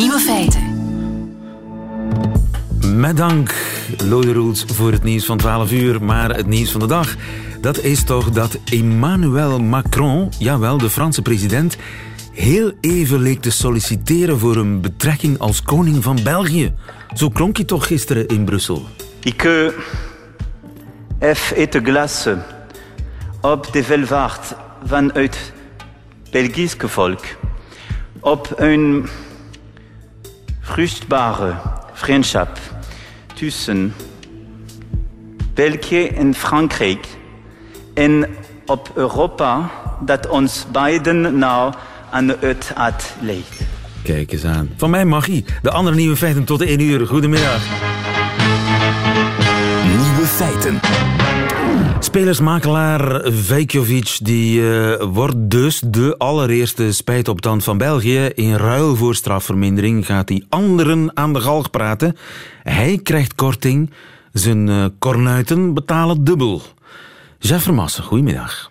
Nieuwe feiten. Met dank, Lode Roels, voor het nieuws van 12 uur. Maar het nieuws van de dag, dat is toch dat Emmanuel Macron, jawel, de Franse president, heel even leek te solliciteren voor een betrekking als koning van België. Zo klonk hij toch gisteren in Brussel. Ik F ete glace op de velvaart vanuit Belgisch volk. Op een vruchtbare vriendschap tussen België en Frankrijk en op Europa dat ons beiden nou aan het hart ligt. Kijk eens aan. Van mij mag hij. De andere nieuwe feiten tot 1 uur. Goedemiddag. Nieuwe feiten. Spelersmakelaar Vejkovic die, uh, wordt dus de allereerste spijtopstand van België. In ruil voor strafvermindering gaat hij anderen aan de galg praten. Hij krijgt korting. Zijn uh, kornuiten betalen dubbel. Jeff Vermassen, goedemiddag.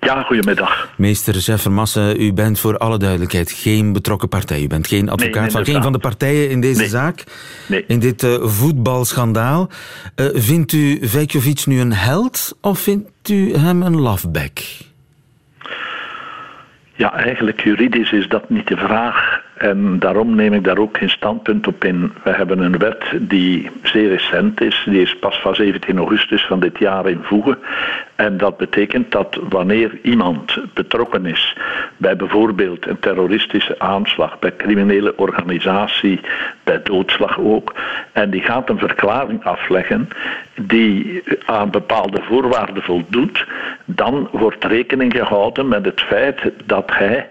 Ja, goedemiddag. Meester Jeff Vermassen, u bent voor alle duidelijkheid geen betrokken partij. U bent geen advocaat van geen van de partijen in deze zaak. Nee. In dit uh, voetbalschandaal. Uh, vindt u Vejkovic nu een held of vindt u hem een loveback? Ja, eigenlijk juridisch is dat niet de vraag. En daarom neem ik daar ook geen standpunt op in. We hebben een wet die zeer recent is. Die is pas van 17 augustus van dit jaar in voegen. En dat betekent dat wanneer iemand betrokken is bij bijvoorbeeld een terroristische aanslag, bij criminele organisatie, bij doodslag ook, en die gaat een verklaring afleggen die aan bepaalde voorwaarden voldoet, dan wordt rekening gehouden met het feit dat hij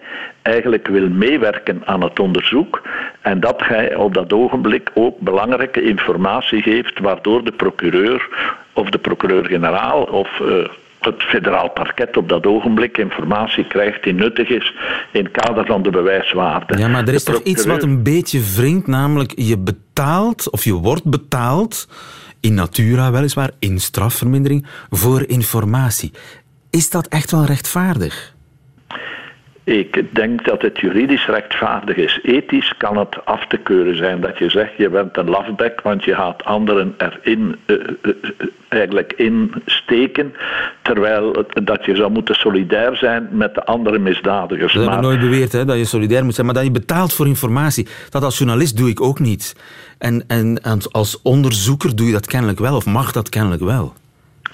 eigenlijk wil meewerken aan het onderzoek en dat hij op dat ogenblik ook belangrijke informatie geeft waardoor de procureur of de procureur-generaal of uh, het federaal parket op dat ogenblik informatie krijgt die nuttig is in het kader van de bewijswaarde. Ja, maar er is toch iets wat een beetje wringt, namelijk je betaalt of je wordt betaald in natura weliswaar, in strafvermindering, voor informatie. Is dat echt wel rechtvaardig? Ik denk dat het juridisch rechtvaardig is. Ethisch kan het af te keuren zijn dat je zegt je bent een lafbek, want je gaat anderen erin uh, uh, eigenlijk insteken, terwijl dat je zou moeten solidair zijn met de andere misdadigers. Dat maar... heb ik nooit beweerd, hè, dat je solidair moet zijn, maar dat je betaalt voor informatie. Dat als journalist doe ik ook niet. En, en als onderzoeker doe je dat kennelijk wel, of mag dat kennelijk wel.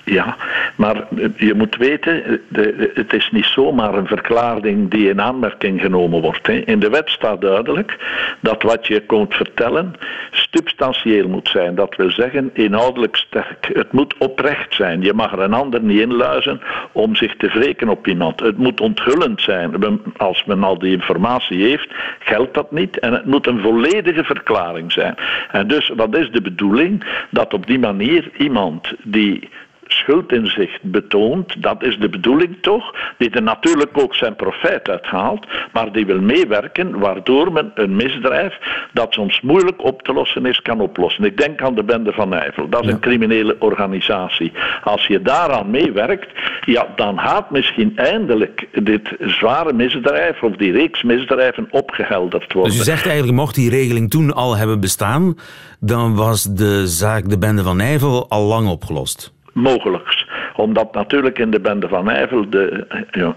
Ja, maar je moet weten, de, het is niet zomaar een verklaring die in aanmerking genomen wordt. In de wet staat duidelijk dat wat je komt vertellen substantieel moet zijn. Dat wil zeggen inhoudelijk sterk. Het moet oprecht zijn. Je mag er een ander niet inluizen om zich te wreken op iemand. Het moet onthullend zijn. Als men al die informatie heeft, geldt dat niet. En het moet een volledige verklaring zijn. En dus wat is de bedoeling? Dat op die manier iemand die schuldinzicht betoont, dat is de bedoeling toch, die er natuurlijk ook zijn profijt uithaalt, maar die wil meewerken waardoor men een misdrijf dat soms moeilijk op te lossen is, kan oplossen. Ik denk aan de Bende van Nijvel, dat is een criminele organisatie. Als je daaraan meewerkt, ja, dan gaat misschien eindelijk dit zware misdrijf of die reeks misdrijven opgehelderd worden. Dus u zegt eigenlijk, mocht die regeling toen al hebben bestaan, dan was de zaak de Bende van Nijvel al lang opgelost mogelijks. Omdat natuurlijk in de Bende van Nijvel de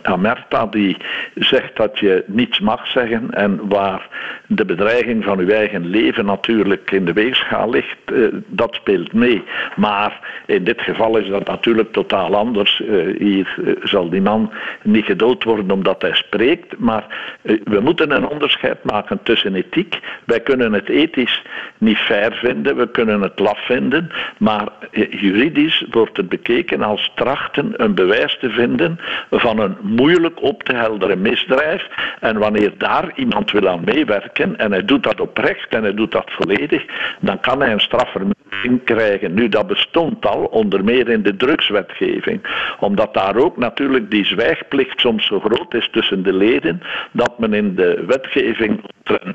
Amerta die zegt dat je niets mag zeggen en waar de bedreiging van uw eigen leven natuurlijk in de weegschaal ligt, eh, dat speelt mee. Maar in dit geval is dat natuurlijk totaal anders. Uh, hier uh, zal die man niet gedood worden omdat hij spreekt, maar we moeten een onderscheid maken tussen ethiek. Wij kunnen het ethisch niet fair vinden, we kunnen het laf vinden, maar juridisch wordt het bekeken als trachten een bewijs te vinden van een moeilijk op te helderen misdrijf. En wanneer daar iemand wil aan meewerken en hij doet dat oprecht en hij doet dat volledig, dan kan hij een strafvermindering krijgen. Nu, dat bestond al, onder meer in de drugswetgeving, omdat daar ook natuurlijk die zwijgplicht soms zo groot is tussen de leden, dat men in de wetgeving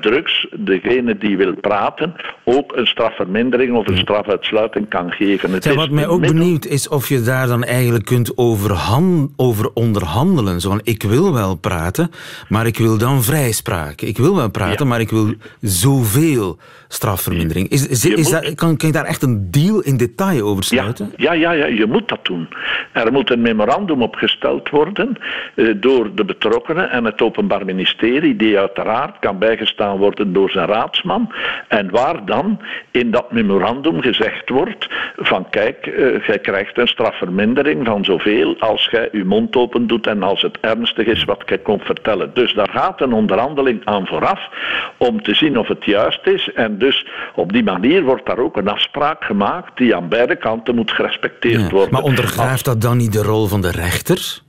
drugs, degene die wil praten, ook een strafvermindering of een strafuitsluiting kan geven. Het wat mij ook benieuwd is of je daar dan dan eigenlijk kunt overhan, over onderhandelen. Zo van, ik wil wel praten, maar ik wil dan vrijspraak. Ik wil wel praten, maar ik wil zoveel strafvermindering. Is, is, is dat, kan, kan je daar echt een deal in detail over sluiten? Ja, ja, ja, je moet dat doen. Er moet een memorandum opgesteld worden eh, door de betrokkenen en het Openbaar Ministerie, die uiteraard kan bijgestaan worden door zijn raadsman. En waar dan in dat memorandum gezegd wordt van kijk, uh, jij krijgt een strafvermindering van zoveel als jij je mond open doet en als het ernstig is wat jij komt vertellen. Dus daar gaat een onderhandeling aan vooraf om te zien of het juist is. En dus op die manier wordt daar ook een afspraak gemaakt die aan beide kanten moet gerespecteerd worden. Maar ondergraaft dat dan niet de rol van de rechters?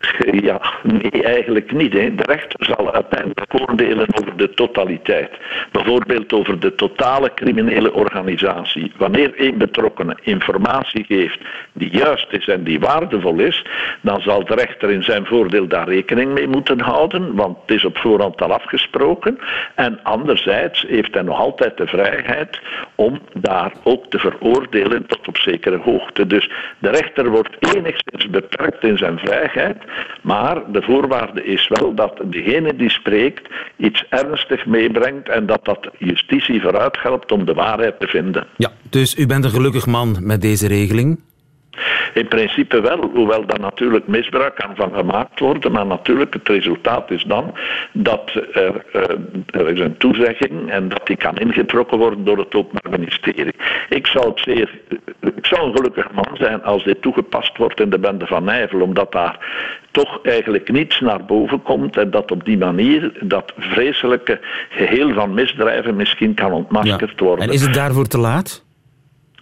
Ja, nee, eigenlijk niet. Hè. De rechter zal uiteindelijk oordelen over de totaliteit. Bijvoorbeeld over de totale criminele organisatie. Wanneer één betrokkenen informatie geeft die juist is en die waardevol is, dan zal de rechter in zijn voordeel daar rekening mee moeten houden, want het is op voorhand al afgesproken. En anderzijds heeft hij nog altijd de vrijheid om daar ook te veroordelen tot op zekere hoogte. Dus de rechter wordt enigszins beperkt in zijn vrijheid, maar de voorwaarde is wel dat degene die spreekt iets ernstig meebrengt en dat dat justitie vooruit helpt om de waarheid te vinden. Ja, dus u bent een gelukkig man met deze regeling? In principe wel, hoewel daar natuurlijk misbruik kan van gemaakt worden. Maar natuurlijk, het resultaat is dan dat er, eh, er is een toezegging en dat die kan ingetrokken worden door het Openbaar Ministerie. Ik zou, het zeer, ik zou een gelukkig man zijn als dit toegepast wordt in de bende van Nijvel, omdat daar toch eigenlijk niets naar boven komt en dat op die manier dat vreselijke geheel van misdrijven misschien kan ontmaskerd worden. En is het daarvoor te laat?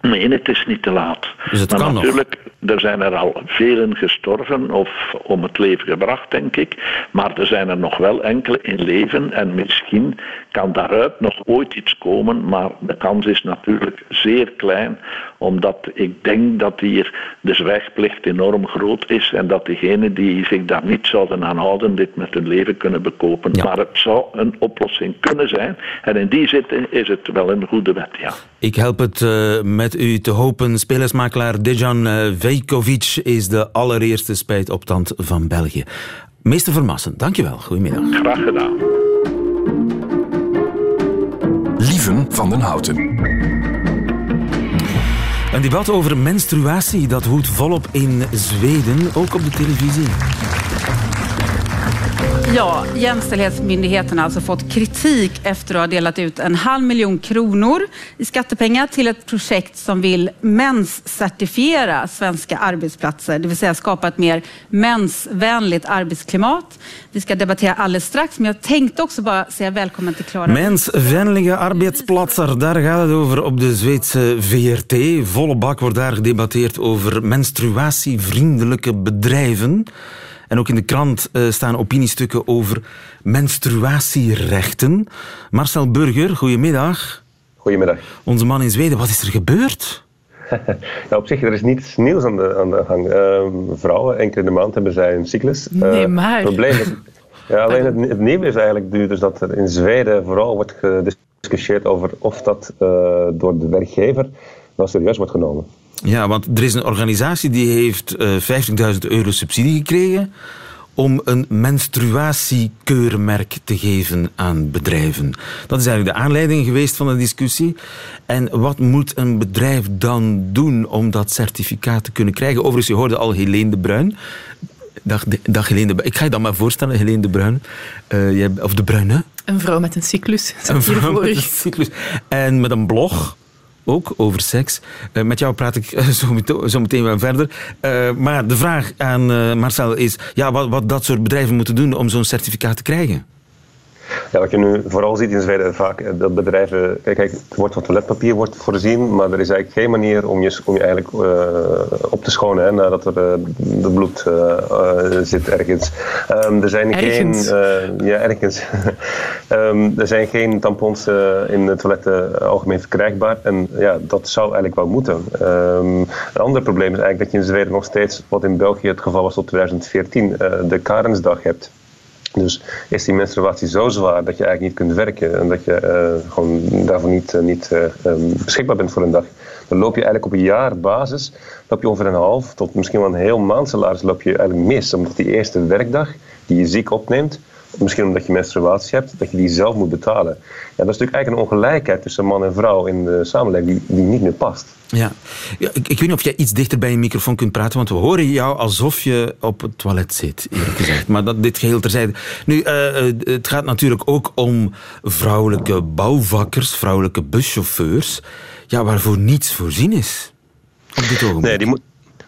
Nee, het is niet te laat. Dus het maar kan natuurlijk, er zijn er al velen gestorven of om het leven gebracht, denk ik. Maar er zijn er nog wel enkele in leven en misschien kan daaruit nog ooit iets komen. Maar de kans is natuurlijk zeer klein, omdat ik denk dat hier de zwijgplicht enorm groot is en dat diegenen die zich daar niet zouden aan houden, dit met hun leven kunnen bekopen. Maar het zou een oplossing kunnen zijn. En in die zin is het wel een goede wet, ja. Ik help het uh, met u te hopen. Spelersmakelaar Dejan uh, Vejkovic is de allereerste spijtopstand van België. Meester Vermassen, dankjewel. Goedemiddag. Graag gedaan. Lieven van den Houten. Een debat over menstruatie dat woedt volop in Zweden, ook op de televisie. Ja, Jämställdhetsmyndigheten har alltså fått kritik efter att ha delat ut en halv miljon kronor i skattepengar till ett projekt som vill menscertifiera svenska arbetsplatser, det vill säga skapa ett mer mensvänligt arbetsklimat. Vi ska debattera alldeles strax, men jag tänkte också bara säga välkommen till Klara. Mensvänliga arbetsplatser, där gaat het over op de Zweedse VRT. Volle bak wordt daar gedebatteerd over menstruatievriendelijke bedrijven. En ook in de krant uh, staan opiniestukken over menstruatierechten. Marcel Burger, goedemiddag. Goedemiddag. Onze man in Zweden, wat is er gebeurd? ja, op zich, er is niets nieuws aan de, aan de gang. Uh, vrouwen, enkele in de maand hebben zij een cyclus. Nee, maar... Het probleem is, ja, alleen het, het nieuwe is eigenlijk nu dus dat er in Zweden vooral wordt gediscussieerd over of dat uh, door de werkgever wel serieus wordt genomen. Ja, want er is een organisatie die heeft uh, 50.000 euro subsidie gekregen om een menstruatiekeurmerk te geven aan bedrijven. Dat is eigenlijk de aanleiding geweest van de discussie. En wat moet een bedrijf dan doen om dat certificaat te kunnen krijgen? Overigens, je hoorde al Helene de Bruin. Dag, dag Helene de Bruin. Ik ga je dan maar voorstellen, Helene de Bruin. Uh, jij, of de Bruine. Een vrouw met een cyclus. Een vrouw met een cyclus. En met een blog ook over seks. Uh, met jou praat ik uh, zo, meteen, zo meteen wel verder. Uh, maar de vraag aan Marcel is ja, wat, wat dat soort bedrijven moeten doen om zo'n certificaat te krijgen. Ja, wat je nu vooral ziet in Zweden vaak dat bedrijven, kijk, het wordt van toiletpapier wordt voorzien, maar er is eigenlijk geen manier om je, om je eigenlijk uh, op te schonen hè, nadat er uh, de bloed uh, zit ergens. Um, er zijn ergens. geen, ja, ergens. um, er zijn geen tampons in de toiletten algemeen verkrijgbaar en ja, dat zou eigenlijk wel moeten. Um, een ander probleem is eigenlijk dat je in Zweden nog steeds, wat in België het geval was tot 2014, de Karensdag hebt. Dus is die menstruatie zo zwaar dat je eigenlijk niet kunt werken en dat je uh, gewoon daarvoor niet, uh, niet uh, beschikbaar bent voor een dag, dan loop je eigenlijk op een jaarbasis, loop je over een half tot misschien wel een heel maand salaris loop je eigenlijk mis. Omdat die eerste werkdag die je ziek opneemt, misschien omdat je menstruatie hebt, dat je die zelf moet betalen. Ja, dat is natuurlijk eigenlijk een ongelijkheid tussen man en vrouw in de samenleving die, die niet meer past. Ja, ja ik, ik, weet niet of jij iets dichter bij je microfoon kunt praten, want we horen jou alsof je op het toilet zit, eerlijk gezegd. Maar dat, dit geheel terzijde. Nu, uh, het gaat natuurlijk ook om vrouwelijke bouwvakkers, vrouwelijke buschauffeurs, ja, waarvoor niets voorzien is. Op dit ogenblik. Nee, die moet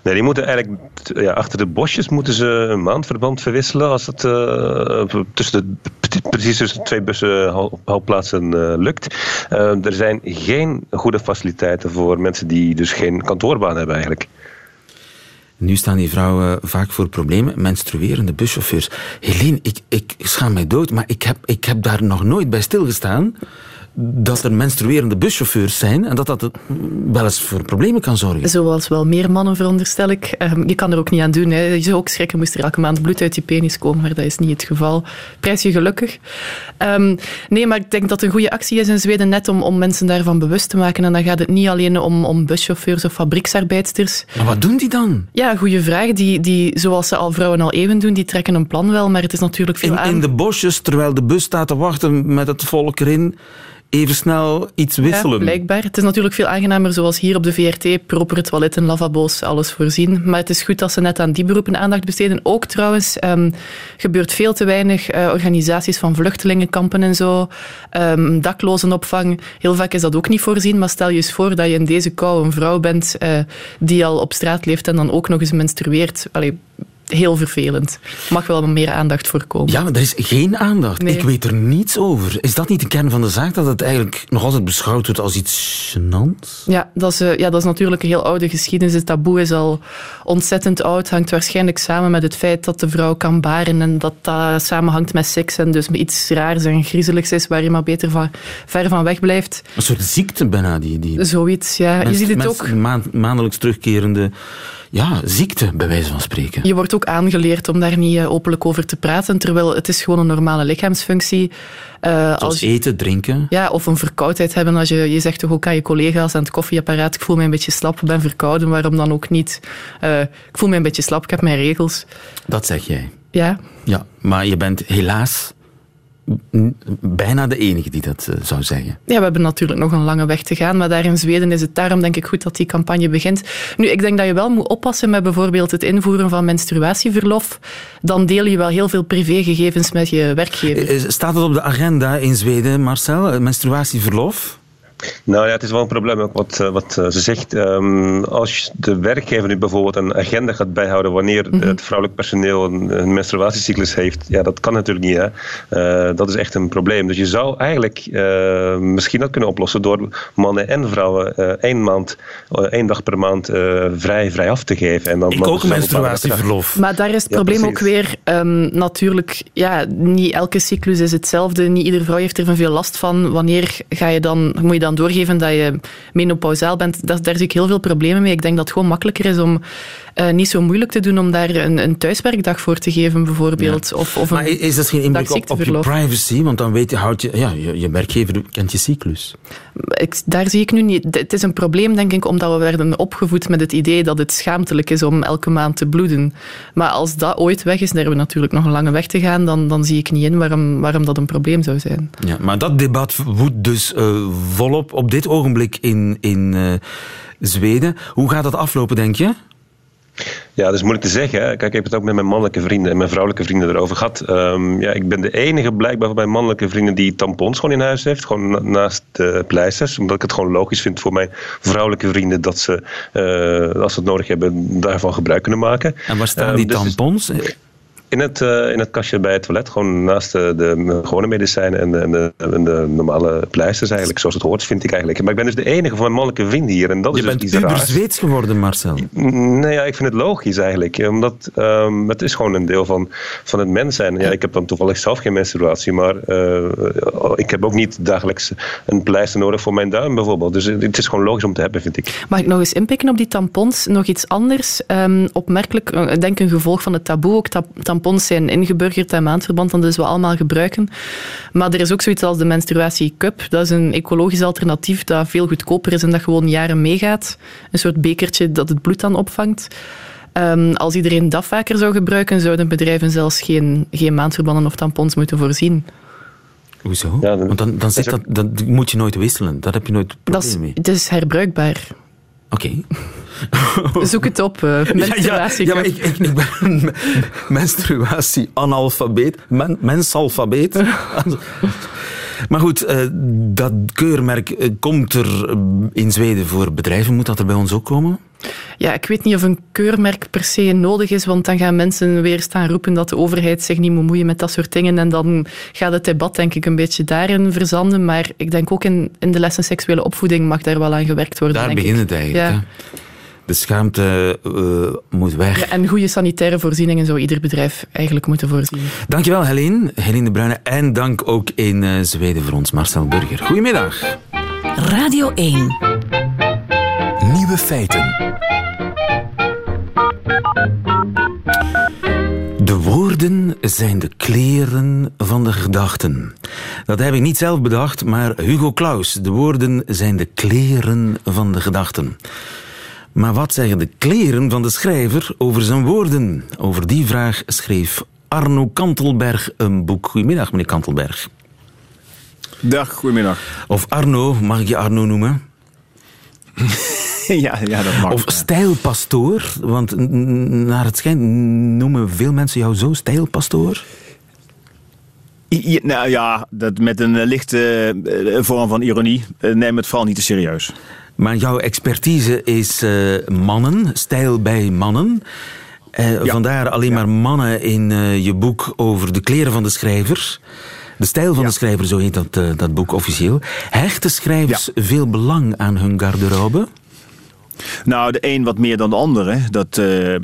Nee, die moeten eigenlijk ja, achter de bosjes moeten ze een maandverband verwisselen als het uh, tussen de, precies tussen twee bussenhoudplaatsen uh, lukt. Uh, er zijn geen goede faciliteiten voor mensen die dus geen kantoorbaan hebben eigenlijk. Nu staan die vrouwen vaak voor problemen. Menstruerende buschauffeurs. Helene, ik, ik schaam mij dood, maar ik heb, ik heb daar nog nooit bij stilgestaan dat er menstruerende buschauffeurs zijn en dat dat wel eens voor problemen kan zorgen. Zoals wel meer mannen, veronderstel ik. Ehm, je kan er ook niet aan doen. Hè. Je zou ook schrikken, moest er elke maand bloed uit je penis komen, maar dat is niet het geval. Prijs je gelukkig. Um, nee, maar ik denk dat het een goede actie is in Zweden net om, om mensen daarvan bewust te maken. En dan gaat het niet alleen om, om buschauffeurs of fabrieksarbeidsters. Maar wat doen die dan? Ja, goede vraag. Die, die, zoals ze al vrouwen al eeuwen doen, die trekken een plan wel, maar het is natuurlijk veel in, aan... In de bosjes, terwijl de bus staat te wachten met het volk erin even snel iets wisselen. Ja, blijkbaar. Het is natuurlijk veel aangenamer zoals hier op de VRT. Propere toiletten, lavabo's, alles voorzien. Maar het is goed dat ze net aan die beroepen aandacht besteden. Ook trouwens, um, gebeurt veel te weinig uh, organisaties van vluchtelingenkampen en zo. Um, daklozenopvang. Heel vaak is dat ook niet voorzien. Maar stel je eens voor dat je in deze kou een vrouw bent uh, die al op straat leeft en dan ook nog eens menstrueert. Allee, heel vervelend. Mag wel meer aandacht voorkomen. Ja, maar er is geen aandacht. Nee. Ik weet er niets over. Is dat niet de kern van de zaak, dat het eigenlijk nog altijd beschouwd wordt als iets gênants? Ja dat, is, ja, dat is natuurlijk een heel oude geschiedenis. Het taboe is al ontzettend oud. Hangt waarschijnlijk samen met het feit dat de vrouw kan baren en dat dat samenhangt met seks en dus iets raars en griezeligs is waar je maar beter van, ver van weg blijft. Een soort ziekte bijna. Die, die Zoiets, ja. Mens, je ziet het ook... Maand, maandelijks terugkerende ja, ziekte, bij wijze van spreken. Je wordt ook aangeleerd om daar niet openlijk over te praten, terwijl het is gewoon een normale lichaamsfunctie. Uh, Zoals als je, eten, drinken. Ja, of een verkoudheid hebben. Als je, je zegt toch ook aan je collega's aan het koffieapparaat, ik voel me een beetje slap, ik ben verkouden, waarom dan ook niet? Uh, ik voel me een beetje slap, ik heb mijn regels. Dat zeg jij? Ja. Ja, maar je bent helaas bijna de enige die dat uh, zou zeggen. Ja, we hebben natuurlijk nog een lange weg te gaan, maar daar in Zweden is het daarom denk ik goed dat die campagne begint. Nu, ik denk dat je wel moet oppassen met bijvoorbeeld het invoeren van menstruatieverlof. Dan deel je wel heel veel privégegevens met je werkgever. Staat het op de agenda in Zweden, Marcel, menstruatieverlof? Nou ja, het is wel een probleem ook wat, eh, wat ze zegt. Um, als de werkgever nu bijvoorbeeld een agenda gaat bijhouden wanneer mm -hmm. het vrouwelijk personeel een, een, menstruatiecyclus heeft, ja, dat kan natuurlijk niet. Hè. Uh, dat is echt een probleem. Dus je zou eigenlijk uh, misschien dat kunnen oplossen door mannen en vrouwen één maand, één dag per maand vrij, vrij af te geven. En dan Ik ook menstruatieverlof. Maar daar is het probleem ja, ook weer um, natuurlijk, ja, niet elke cyclus is hetzelfde. Niet iedere vrouw heeft er veel last van. Wanneer ga je dan, moet je dan doorgeven dat je menopausaal bent, dat, daar zie ik heel veel problemen mee. Ik denk dat het gewoon makkelijker is om uh, niet zo moeilijk te doen om daar een, een thuiswerkdag voor te geven, bijvoorbeeld. Ja. Of, of maar is dat geen inbreuk op, op je privacy? Want dan weet je, houdt je, ja, je, je werkgever kent je cyclus. Ik, daar zie ik nu niet. Het is een probleem, denk ik, omdat we werden opgevoed met het idee dat het schaamtelijk is om elke maand te bloeden. Maar als dat ooit weg is, daar hebben we natuurlijk nog een lange weg te gaan, dan, dan zie ik niet in waarom, waarom dat een probleem zou zijn. Ja, maar dat debat woedt dus uh, volop op dit ogenblik in, in uh, Zweden. Hoe gaat dat aflopen, denk je? Ja, dat is moeilijk te zeggen. Kijk, ik heb het ook met mijn mannelijke vrienden en mijn vrouwelijke vrienden erover gehad. Um, ja, ik ben de enige blijkbaar van mijn mannelijke vrienden die tampons gewoon in huis heeft. Gewoon na naast de pleisters. Omdat ik het gewoon logisch vind voor mijn vrouwelijke vrienden dat ze, uh, als ze het nodig hebben, daarvan gebruik kunnen maken. En waar staan um, die tampons? Dus in het, uh, in het kastje bij het toilet, gewoon naast de, de gewone medicijnen en de, en, de, en de normale pleisters eigenlijk, zoals het hoort, vind ik eigenlijk. Maar ik ben dus de enige van mijn mannelijke vrienden hier en dat Je is bent dus uber Zweeds geworden, Marcel. Nee, ja, ik vind het logisch eigenlijk, omdat um, het is gewoon een deel van, van het mens zijn. Ja, ik heb dan toevallig zelf geen menstruatie, maar uh, ik heb ook niet dagelijks een pleister nodig voor mijn duim bijvoorbeeld. Dus het is gewoon logisch om te hebben, vind ik. Mag ik nog eens inpikken op die tampons? Nog iets anders, um, opmerkelijk, ik denk een gevolg van het taboe ook, tampons tampons zijn ingeburgerd en maandverband, dan dus we allemaal gebruiken. Maar er is ook zoiets als de menstruatiecup. Dat is een ecologisch alternatief dat veel goedkoper is en dat gewoon jaren meegaat. Een soort bekertje dat het bloed dan opvangt. Um, als iedereen dat vaker zou gebruiken, zouden bedrijven zelfs geen, geen maandverbanden of tampons moeten voorzien. Hoezo? Ja, dan, Want dan, dan, zit dat, dan moet je nooit wisselen. Daar heb je nooit probleem mee. Het is herbruikbaar. Oké. Zoek het op, uh, menstruatie. Ja, ja, ja, ik, ik, ik ben menstruatie-analfabeet, men, mensalfabeet. maar goed, uh, dat keurmerk uh, komt er in Zweden voor bedrijven. Moet dat er bij ons ook komen? Ja, ik weet niet of een keurmerk per se nodig is, want dan gaan mensen weer staan roepen dat de overheid zich niet moet moeien met dat soort dingen. En dan gaat het debat denk ik een beetje daarin verzanden. Maar ik denk ook in, in de lessen seksuele opvoeding mag daar wel aan gewerkt worden. Daar begint het eigenlijk. Ja. De schaamte uh, moet weg. Ja, en goede sanitaire voorzieningen zou ieder bedrijf eigenlijk moeten voorzien. Dankjewel, Helene. Helene de Bruyne. En dank ook in uh, Zweden voor ons, Marcel Burger. Goedemiddag. Radio 1. Nieuwe feiten. De woorden zijn de kleren van de gedachten. Dat heb ik niet zelf bedacht, maar Hugo Claus. De woorden zijn de kleren van de gedachten. Maar wat zeggen de kleren van de schrijver over zijn woorden? Over die vraag schreef Arno Kantelberg een boek. Goedemiddag, meneer Kantelberg. Dag, goedemiddag. Of Arno, mag ik je Arno noemen? ja, ja, dat mag. Of stijlpastoor, want naar het schijnt noemen veel mensen jou zo stijlpastoor. Ja, nou ja, dat met een lichte eh, vorm van ironie. Eh, neem het vooral niet te serieus. Maar jouw expertise is uh, mannen, stijl bij mannen. Uh, ja. Vandaar alleen maar mannen in uh, je boek over de kleren van de schrijver. De stijl van ja. de schrijver, zo heet dat, dat boek officieel. Hechten schrijvers veel belang aan hun garderobe? Nou, de een wat meer dan de andere. Dat, uh,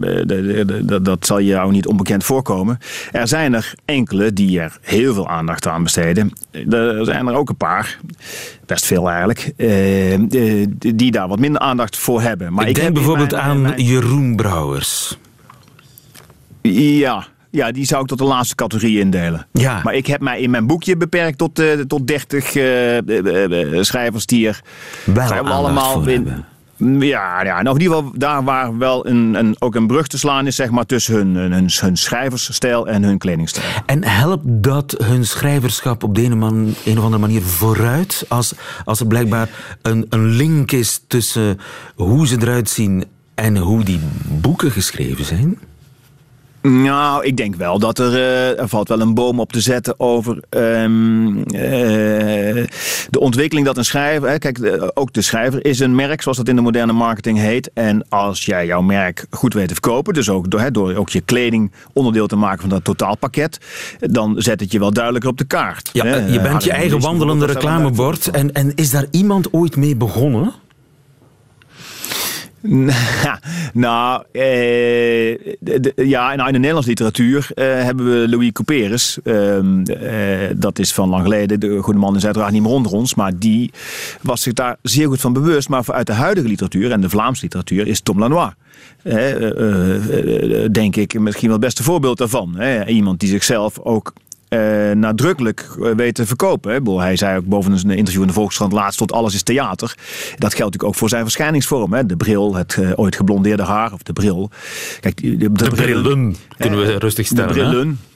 dat, dat zal jou niet onbekend voorkomen. Er zijn er enkele die er heel veel aandacht aan besteden. Er zijn er ook een paar, best veel eigenlijk, uh, die daar wat minder aandacht voor hebben. Maar ik, ik denk bijvoorbeeld mijn, aan mijn... Jeroen Brouwers. Ja, ja, die zou ik tot de laatste categorie indelen. Ja. Maar ik heb mij in mijn boekje beperkt tot, uh, tot 30 uh, uh, schrijvers die er Wel allemaal in, ja, ja, nou in ieder geval daar waar wel een, een, ook een brug te slaan is zeg maar, tussen hun, hun, schrijversstijl en hun kledingstijl. En helpt dat hun schrijverschap op de een, man, een of andere manier vooruit? Als, als er blijkbaar een, een link is tussen hoe ze eruit zien en hoe die boeken geschreven zijn? Nou, ik denk wel dat er, uh, er valt wel een boom op te zetten over um, uh, de ontwikkeling dat een schrijver... Hè, kijk, de, ook de schrijver is een merk, zoals dat in de moderne marketing heet. En als jij jouw merk goed weet te verkopen, dus ook door, hè, door ook je kleding onderdeel te maken van dat totaalpakket, dan zet het je wel duidelijker op de kaart. Ja, hè. je bent je eigen wandelende reclamebord. En, en is daar iemand ooit mee begonnen? nou, eh, ja, nou, in de Nederlandse literatuur eh, hebben we Louis Couperus. Uh, dat is van lang geleden. De goede man is uiteraard niet meer onder ons. Maar die was zich daar zeer goed van bewust. Maar uit de huidige literatuur en de Vlaamse literatuur is Tom Lanois. denk ik misschien wel het beste voorbeeld daarvan. Iemand die zichzelf ook uh, nadrukkelijk weet te verkopen. Hè. Hij zei ook boven een interview in de Volkskrant laatst tot alles is theater. Dat geldt natuurlijk ook voor zijn verschijningsvorm. Hè. De bril, het uh, ooit geblondeerde haar of de bril. Kijk, de, de, de brillen, kunnen we rustig stellen. De brillen. Hè?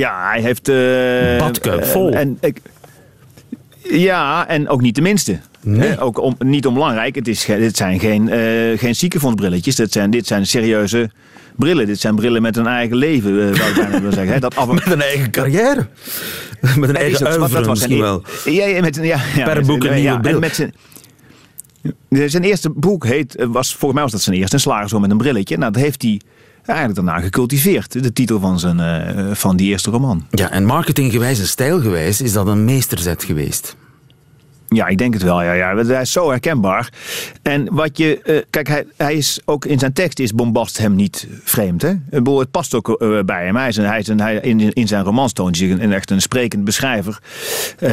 Ja, hij heeft... Uh, Badkuip vol. En, ik, ja, en ook niet de minste. Nee. ook om, niet onbelangrijk. Het, is, dit zijn geen, uh, geen ziekenfondsbrilletjes. Dit zijn, dit zijn serieuze brillen. Dit zijn brillen met een eigen leven, zou ik bijna willen zeggen. Dat af... Met een eigen carrière. Met een eigen dat, dat misschien wel. Ja, ja, met, ja, ja, per boek een nieuwe bril. Zijn, eerste boek heet, was, volgens mij was dat zijn eerste, een slagerszoon met een brilletje. Nou, dat heeft hij eigenlijk daarna gecultiveerd. De titel van, zijn, uh, van die eerste roman. Ja, en marketinggewijs en stijlgewijs is dat een meesterzet geweest. Ja, ik denk het wel. Ja, ja. Hij is zo herkenbaar. En wat je. Uh, kijk, hij, hij is ook in zijn tekst is bombast hem niet vreemd. Hè? Het past ook uh, bij hem. Hij is, een, hij is een, hij, in, in zijn romans toont hij een, echt een sprekend beschrijver. Uh,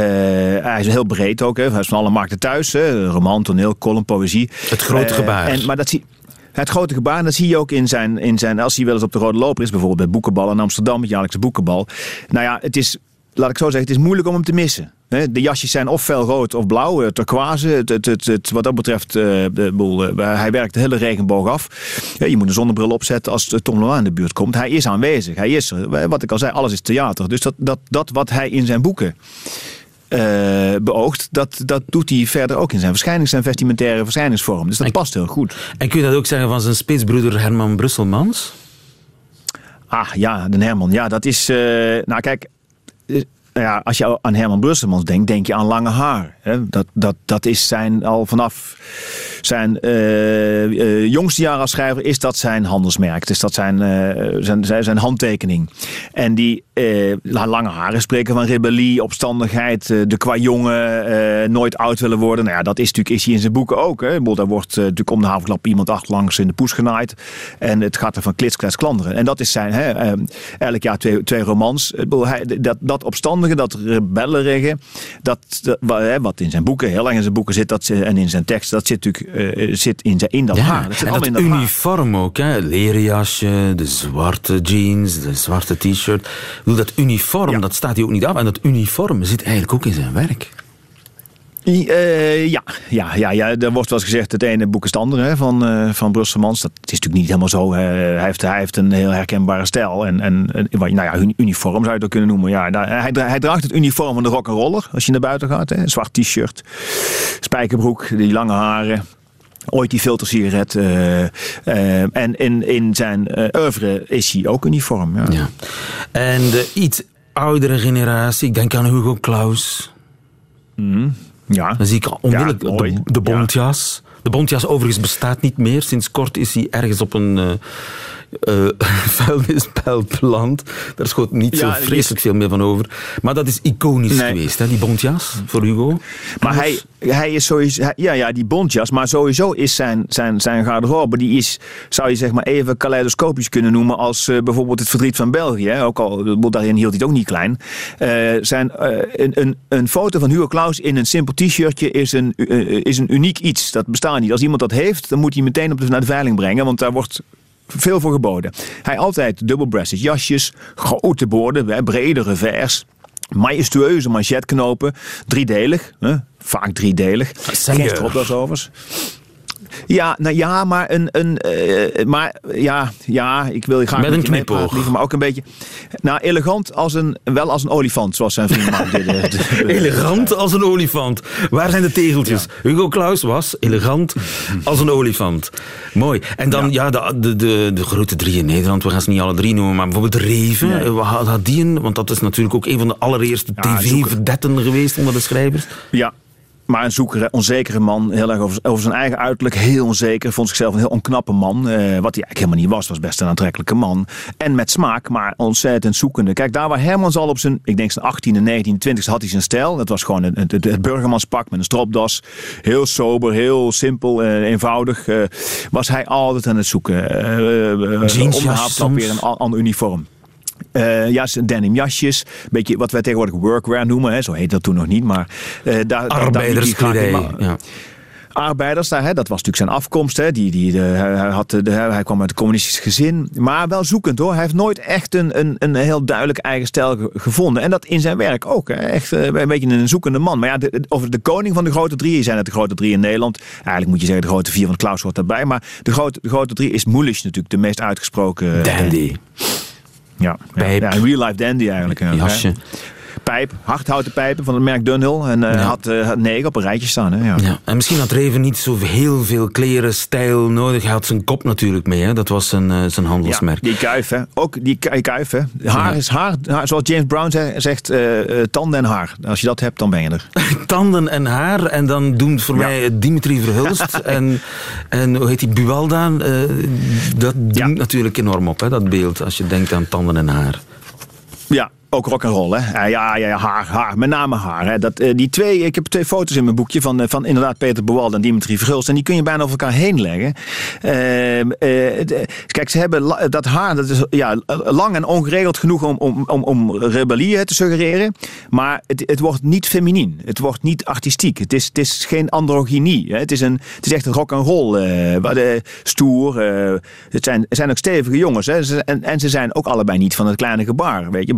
hij is heel breed ook. Hè? Hij is van alle markten thuis. Hè? Roman, toneel, column, poëzie. Het grote gebaar. En, maar dat zie Het grote gebaar, dat zie je ook in zijn, in zijn. Als hij wel eens op de rode loper is, bijvoorbeeld bij Boekenbal in Amsterdam, het jaarlijkse Boekenbal. Nou ja, het is, laat ik zo zeggen, het is moeilijk om hem te missen. De jasjes zijn of fel rood of blauw, eh, turquoise. Het, het, het, het, wat dat betreft, de boel, uh, hij werkt de hele regenboog af. Je moet een zonnebril opzetten als Tom Lenoir in de buurt komt. Hij is aanwezig, hij is er. Wat ik al zei, alles is theater. Dus dat, dat, dat wat hij in zijn boeken uh, beoogt, dat, dat doet hij verder ook in zijn verschijnings- zijn vestimentaire verschijningsvorm. Dus dat past heel goed. En kun je dat ook zeggen van zijn spitsbroeder Herman Brusselmans? Ah ja, de Herman. Ja, dat is. Uh, nou kijk. Nou ja, als je aan Herman Brusselmans denkt, denk je aan lange haar. Hè? Dat, dat, dat is zijn al vanaf zijn uh, uh, jongste jaar als schrijver is dat zijn handelsmerk. Dus dat zijn, uh, zijn, zijn, zijn, handtekening. En die lange haren spreken van rebellie, opstandigheid, de qua jongen, nooit oud willen worden. Nou ja, dat is natuurlijk is hij in zijn boeken ook. Hè. Daar wordt natuurlijk om de havenklap iemand achterlangs in de poes genaaid. En het gaat er van klits, klets, klanderen. En dat is zijn, hè, elk jaar twee, twee romans. Dat, dat opstandige, dat rebellerige, dat, dat, wat in zijn boeken, heel lang in zijn boeken zit dat, en in zijn tekst, dat zit natuurlijk uh, zit in, in dat ja, haar. Dat zit en dat in dat uniform haar. ook, hè? leren jasje, de zwarte jeans, de zwarte t-shirt. Dat uniform, ja. dat staat hij ook niet af. En dat uniform zit eigenlijk ook in zijn werk. Uh, ja, ja, ja, ja, er wordt wel eens gezegd het ene boek is het andere hè, van, uh, van Brusselmans. Dat is natuurlijk niet helemaal zo. hij, heeft, hij heeft een heel herkenbare stijl. En, en nou ja, uniform zou je het kunnen noemen. Ja, hij, hij draagt het uniform van de rock'n'roller als je naar buiten gaat. Hè. Zwart t-shirt, spijkerbroek, die lange haren. Ooit die filtersigaret. Uh, uh, en in, in zijn uh, oeuvre is hij ook uniform. Ja. ja. En de iets oudere generatie, ik denk aan Hugo Claus. Mm. Ja. Dan zie ik onmiddellijk ja, de, de bontjas. Ja. De bontjas overigens bestaat niet meer. Sinds kort is hij ergens op een uh, uh, vuilnispelplant. Daar schoot niet ja, zo vreselijk veel meer van over. Maar dat is iconisch nee. geweest, hè, die bontjas voor Hugo. Maar hij, hij is sowieso... Ja, ja, die bontjas. Maar sowieso is zijn, zijn, zijn garderobe... die is, zou je zeg maar even kaleidoscopisch kunnen noemen... als uh, bijvoorbeeld het verdriet van België. Hè. Ook al, daarin hield hij het ook niet klein. Uh, zijn, een, een, een foto van Hugo Claus in een simpel t-shirtje... Is een, is een uniek iets. Dat bestaat niet. Als iemand dat heeft, dan moet hij meteen op de, naar de veiling brengen. Want daar wordt veel voor geboden. Hij altijd dubbelbreasted jasjes, grote borden, bredere vers. Majestueuze manchetknopen, driedelig, hè? vaak driedelig. Geen stropdasovers. Ja, nou ja, maar een, een uh, maar ja, ja, ik wil je graag met een knipoog, liever, maar ook een beetje, nou elegant als een, wel als een olifant, zoals zijn vriend maakt. elegant als een olifant. Waar zijn de tegeltjes? Ja. Hugo Claus was elegant als een olifant. Mooi. En dan ja, ja de, de, de, de, grote drie in Nederland. We gaan ze niet alle drie noemen, maar bijvoorbeeld Reven. Nee. Wat had die een? Want dat is natuurlijk ook een van de allereerste tv-verdetten geweest onder de schrijvers. Ja, maar een zoekere, onzekere man. Heel erg over, over, zijn eigen uiterlijk. Heel onzeker. Vond zichzelf een heel onknappe man. Uh, wat hij eigenlijk helemaal niet was. Was best een aantrekkelijke man. En met smaak, maar ontzettend zoekende. Kijk, daar waar Hermans al op zijn, ik denk zijn 18e, 19e, 20e had hij zijn stijl. Dat was gewoon het, het, het burgermanspak met een stropdas. Heel sober, heel simpel, uh, eenvoudig. Uh, was hij altijd aan het zoeken. Uh, Jeans, om weer een ander uniform. Uh, ja, denim jasjes. Beetje wat wij tegenwoordig workwear noemen. Hè. Zo heet dat toen nog niet. Maar, uh, daar, Arbeiderskledij. Arbeiders, daar, hè, dat was natuurlijk zijn afkomst. Hè. Die, die, de, hij, had de, hij kwam uit een communistisch gezin. Maar wel zoekend hoor. Hij heeft nooit echt een, een, een heel duidelijk eigen stijl gevonden. En dat in zijn werk ook. Hè. Echt uh, een beetje een zoekende man. Maar ja, de, over de koning van de grote drie zijn het de grote drie in Nederland. Eigenlijk moet je zeggen de grote vier van Klaus hoort daarbij. Maar de grote, de grote drie is Moelisch natuurlijk de meest uitgesproken. Dandy. Ja, ja, real life dandy eigenlijk. Jasje. Pijp, hardhouten pijpen van het merk Dunhill. En uh, ja. had, uh, had negen op een rijtje staan. Hè? Ja. ja. En misschien had Reven niet zo heel veel kleren, stijl nodig. Hij had zijn kop natuurlijk mee. Hè? Dat was zijn, uh, zijn handelsmerk. Ja, die kuif, hè. Ook die kuif, hè. Haar is haar, haar, zoals James Brown zegt, tanden en haar. Als je dat hebt, dan ben je er. tanden en haar. En dan doemt voor mij Dimitri Verhulst. en, en hoe heet die, Buwalda. dat doet natuurlijk enorm op, hè, dat beeld. Als je denkt aan tanden en haar. Ja, ook rock and roll, hè? Ja, ja, ja, haar, haar, met name haar. Hè? Dat, die twee, ik heb twee foto's in mijn boekje van, van inderdaad Peter Boal en Dimitri Verhulst. En die kun je bijna over elkaar heen leggen. Ehm, kijk, ze hebben dat haar, dat is ja, lang en ongeregeld genoeg om, om, om, om rebellie te suggereren. Maar het, het wordt niet feminien. Het wordt niet artistiek. Het is, het is geen androgynie. Hè? Het, is een, het is echt een rock and roll. Uh, stoer. het, zijn, zijn ook stevige jongens. Hè? En, en ze zijn ook allebei niet van het kleine gebaar. Weet je,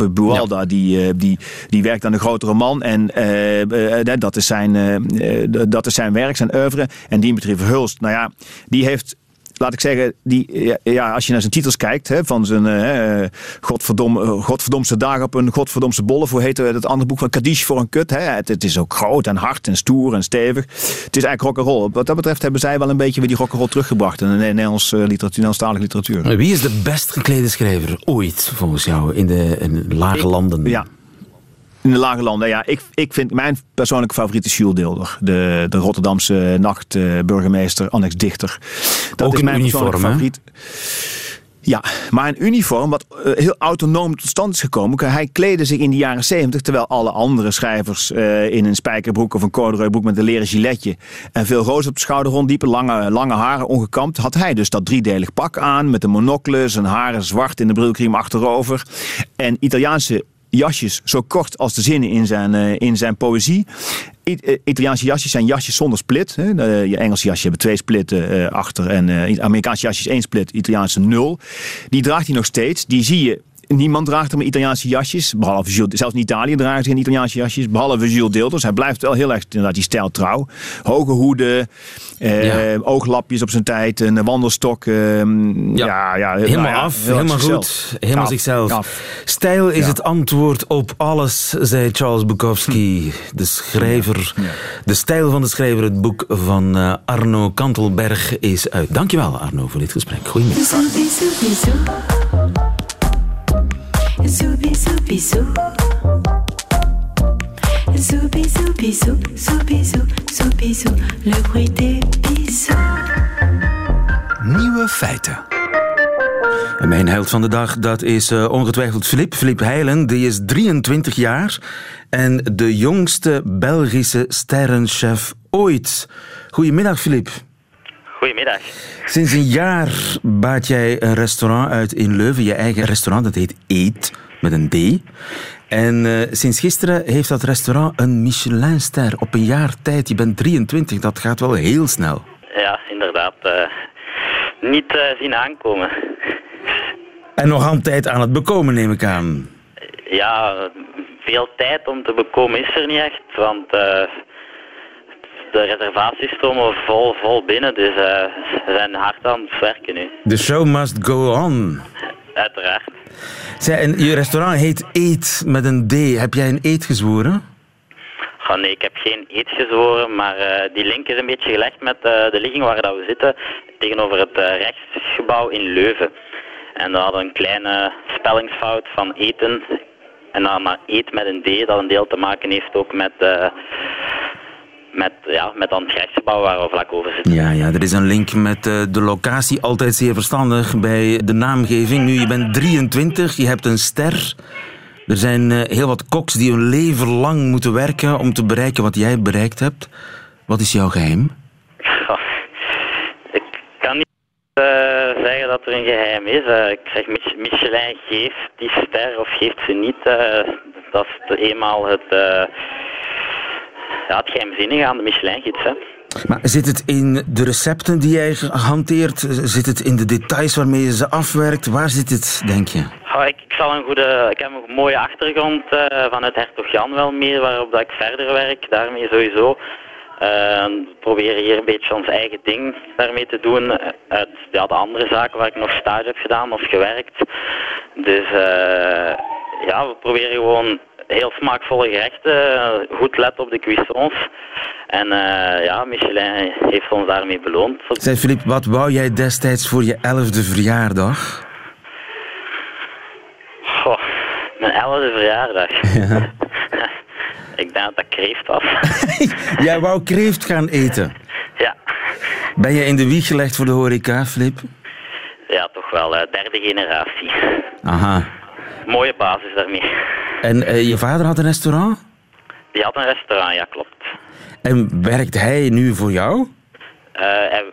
Bualda die, die, die werkt aan een grotere man. En dat, is zijn, dat is zijn werk, zijn oeuvre. En Dimitri Verhulst, nou ja, die heeft laat ik zeggen, die, ja, als je naar zijn titels kijkt, hè, van zijn uh, Godverdom, Godverdomse dagen op een Godverdomse bolle, hoe heette het andere boek van Kadish voor een kut. Hè? Het, het, is ook groot en hard en stoer en stevig. Het is eigenlijk rock'n'roll. Wat dat betreft hebben zij wel een beetje weer die rock'n'roll teruggebracht in de Nederlandse literatuur, Nederlandstalige literatuur. Wie is de best geklede schrijver ooit, volgens jou, in de, in lage landen? Ja, in de lage landen, ja. Ik, ik vind mijn persoonlijke favoriet is Jules Deelder. De, de Rotterdamse nachtburgemeester, annex dichter. Dat Ook is mijn uniform, favoriet. Ja, maar een uniform wat eh, heel autonoom tot stand is gekomen. Hij kleedde zich in de jaren 70, terwijl alle andere schrijvers uh, in een spijkerbroek of een corduroybroek met een leren giletje en veel roos op de schouder ronddiepen, lange, lange haren ongekamd, had hij dus dat driedelig pak aan met een monocle, zijn haren zwart in de brilkriem achterover en Italiaanse jasjes zo kort als de zinnen in zijn, uh, in zijn poëzie. Eh, Italiaanse jasjes zijn jasjes zonder split. Hè. je Engelse jasjes hebben twee splitten achter en Amerikaanse jasjes één split, Italiaanse nul. Die draagt hij nog steeds. Die zie je Niemand draagt hem Italiaanse jasjes. Behalve Jules, zelfs in Italië draagt geen Italiaanse jasjes. Behalve Jules Deelters. Hij blijft wel heel erg inderdaad die stijl trouw. Hoge hoeden. Eh, Ooglapjes op zijn tijd. Een wandelstok. Eh, ja. ja. helemaal nou af. helemaal goed. Helemaal zichzelf. Stijl is het antwoord op alles, zei Charles Bukowski. De schrijver. De stijl van de schrijver. Het boek van uh, Arno Kantelberg is uit. Dankjewel Arno voor dit gesprek. Goedemiddag. Bisou, bisou, bisou. Le bruit des. Nieuwe feiten. En mijn held van de dag, dat is uh, ongetwijfeld Filip. Filip Heilen, die is 23 jaar en de jongste Belgische sterrenchef ooit. Goedemiddag, Filip. Goedemiddag. Sinds een jaar baat jij een restaurant uit in Leuven, je eigen restaurant, dat heet Eet, met een D. En uh, sinds gisteren heeft dat restaurant een Michelinster op een jaar tijd. Je bent 23, dat gaat wel heel snel. Ja, inderdaad. Uh, niet uh, zien aankomen. En nog altijd aan het bekomen, neem ik aan. Ja, veel tijd om te bekomen is er niet echt, want de reservaties stromen vol, vol binnen, dus uh, we zijn hard aan het werken nu. The show must go on. Uiteraard. Zij, en je restaurant heet Eet met een D. Heb jij een eet gezworen? Oh nee, ik heb geen eet gezworen, maar uh, die link is een beetje gelegd met uh, de ligging waar dat we zitten, tegenover het uh, rechtsgebouw in Leuven. En we hadden een kleine spellingsfout van eten. En dan maar eet met een D, dat een deel te maken heeft ook met met, ja, met dan het rechtsgebouw waar we vlak over zitten. Ja, ja, er is een link met uh, de locatie. Altijd zeer verstandig bij de naamgeving. Nu, je bent 23, je hebt een ster. Er zijn uh, heel wat koks die hun leven lang moeten werken om te bereiken wat jij bereikt hebt. Wat is jouw geheim? ik kan niet uh, zeggen dat er een geheim is. ik zeg, Michelin geeft die ster of geeft ze niet. dat is eenmaal het ja, het geheimzinnige aan de Michelin-gids. Maar zit het in de recepten die jij hanteert? Zit het in de details waarmee je ze afwerkt? Waar zit het, denk je? ik, ik, zal een goede, ik heb een mooie achtergrond uh, vanuit Hertog Jan wel meer, waarop dat ik verder werk. Daarmee sowieso. Uh, we proberen hier een beetje ons eigen ding daarmee te doen. Eh, uit ja, de andere zaken waar ik nog stage heb gedaan of gewerkt. Dus uh, ja, we proberen gewoon heel smaakvolle gerechten, goed let op de cuissons. En uh, ja, Michelin heeft ons daarmee beloond. Zeg Filip, wat wou jij destijds voor je elfde verjaardag? Goh, mijn elfde verjaardag? Ja. ik denk dat dat kreeft was. jij wou kreeft gaan eten? Ja. Ben je in de wieg gelegd voor de horeca, Filip? Ja, toch wel. Uh, derde generatie. Aha. Mooie basis daarmee. En uh, je vader had een restaurant? Die had een restaurant, ja, klopt. En werkt hij nu voor jou? Uh,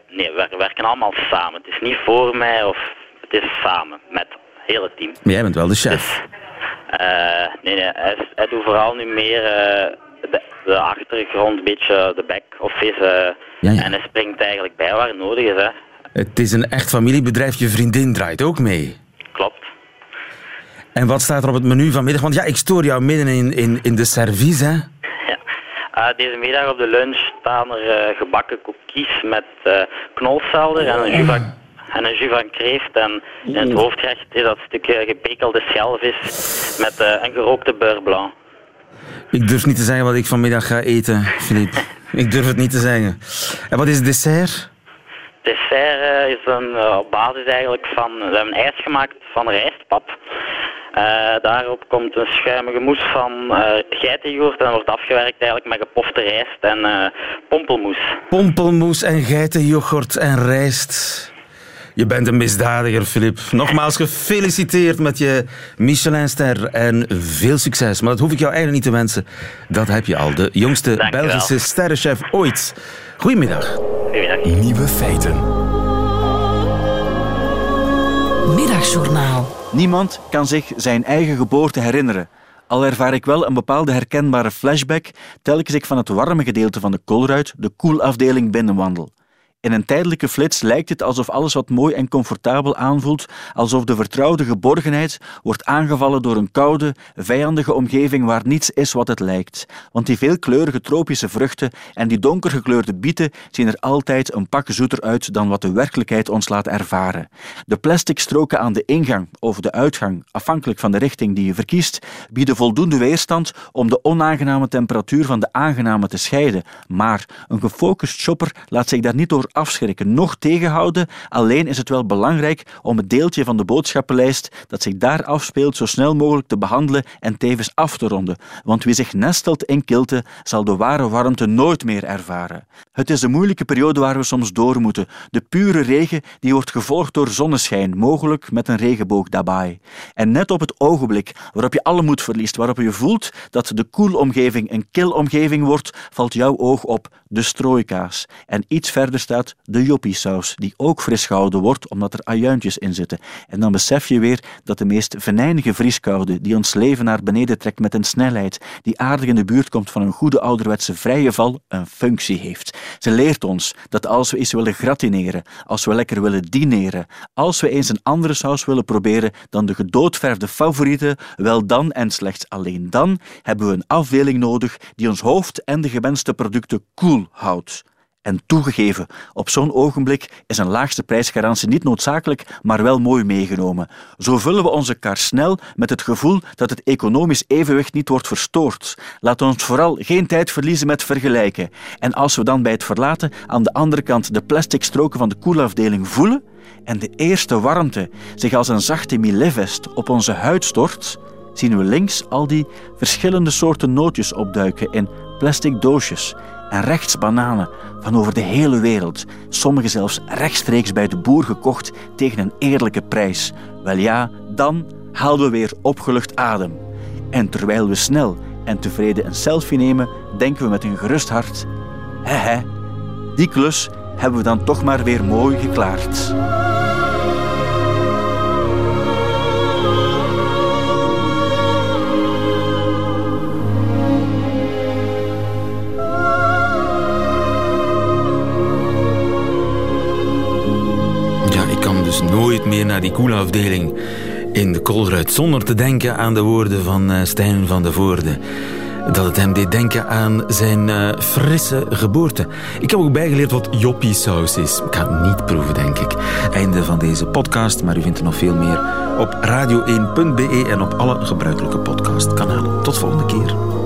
nee, we werken allemaal samen. Het is niet voor mij, of het is samen, met het hele team. Maar jij bent wel de chef? Dus, uh, nee, nee, hij, hij, doet vooral nu meer de, de, achtergrond, een beetje de back-office. Ja, ja. En hij springt eigenlijk bij waar nodig is. Hè. Het is een echt familiebedrijf, je vriendin draait ook mee. Klopt. En wat staat er op het menu vanmiddag? Want ja, ik stoor jou midden in, in, in de service, hè? Ja. Uh, deze middag op de lunch staan er uh, gebakken cookies met uh, knolselder en een jus van, en een jus van kreeft. En in het hoofdgerecht is dat stukje gepekelde schelvis met een gerookte beurre blanc. Ik durf niet te zeggen wat ik vanmiddag ga eten, Filip. ik durf het niet te zeggen. En wat is het dessert? dessert is een, op basis eigenlijk van... We hebben ijs gemaakt van rijstpap. Uh, daarop komt een schuimige mousse van uh, geitenyoghurt en wordt afgewerkt eigenlijk met gepofte rijst en uh, pompelmoes. Pompelmoes en geitenyoghurt en rijst. Je bent een misdadiger, Filip. Nogmaals gefeliciteerd met je Michelinster en veel succes. Maar dat hoef ik jou eigenlijk niet te wensen. Dat heb je al. De jongste Dank Belgische sterrenchef ooit. Goedemiddag. Goedemiddag. Nieuwe feiten. Middagjournaal. Niemand kan zich zijn eigen geboorte herinneren. Al ervaar ik wel een bepaalde herkenbare flashback telkens ik van het warme gedeelte van de koolruit de koelafdeling binnenwandel. In een tijdelijke flits lijkt het alsof alles wat mooi en comfortabel aanvoelt, alsof de vertrouwde geborgenheid wordt aangevallen door een koude, vijandige omgeving waar niets is wat het lijkt. Want die veelkleurige tropische vruchten en die donkergekleurde bieten zien er altijd een pak zoeter uit dan wat de werkelijkheid ons laat ervaren. De plastic stroken aan de ingang of de uitgang, afhankelijk van de richting die je verkiest, bieden voldoende weerstand om de onaangename temperatuur van de aangename te scheiden. Maar een gefocust shopper laat zich daar niet door afschrikken, nog tegenhouden. Alleen is het wel belangrijk om het deeltje van de boodschappenlijst dat zich daar afspeelt zo snel mogelijk te behandelen en tevens af te ronden. Want wie zich nestelt in kilte, zal de ware warmte nooit meer ervaren. Het is de moeilijke periode waar we soms door moeten. De pure regen die wordt gevolgd door zonneschijn, mogelijk met een regenboog daarbij. En net op het ogenblik waarop je alle moed verliest, waarop je voelt dat de koelomgeving een kilomgeving wordt, valt jouw oog op de strooikaas. En iets verder staat de joppiesaus, die ook fris gehouden wordt omdat er ajuintjes in zitten. En dan besef je weer dat de meest venijnige vrieskoude, die ons leven naar beneden trekt met een snelheid, die aardig in de buurt komt van een goede ouderwetse vrije val, een functie heeft. Ze leert ons dat als we eens willen gratineren, als we lekker willen dineren, als we eens een andere saus willen proberen dan de gedoodverfde favoriete, wel dan en slechts alleen dan hebben we een afdeling nodig die ons hoofd en de gewenste producten koel houdt. En toegegeven, op zo'n ogenblik is een laagste prijsgarantie niet noodzakelijk, maar wel mooi meegenomen. Zo vullen we onze kar snel met het gevoel dat het economisch evenwicht niet wordt verstoord. Laat ons vooral geen tijd verliezen met vergelijken. En als we dan bij het verlaten aan de andere kant de plastic stroken van de koelafdeling voelen en de eerste warmte zich als een zachte milevest op onze huid stort, zien we links al die verschillende soorten nootjes opduiken in plastic doosjes en rechts bananen van over de hele wereld, sommige zelfs rechtstreeks bij de boer gekocht tegen een eerlijke prijs. Wel ja, dan haalden we weer opgelucht adem. En terwijl we snel en tevreden een selfie nemen, denken we met een gerust hart: hè hè, die klus hebben we dan toch maar weer mooi geklaard. Nooit meer naar die koelafdeling in de Kolruit. Zonder te denken aan de woorden van uh, Stijn van de Voorde. Dat het hem deed denken aan zijn uh, frisse geboorte. Ik heb ook bijgeleerd wat joppie-saus is. Ik ga het niet proeven, denk ik. Einde van deze podcast, maar u vindt er nog veel meer op radio1.be en op alle gebruikelijke podcastkanalen. Tot volgende keer.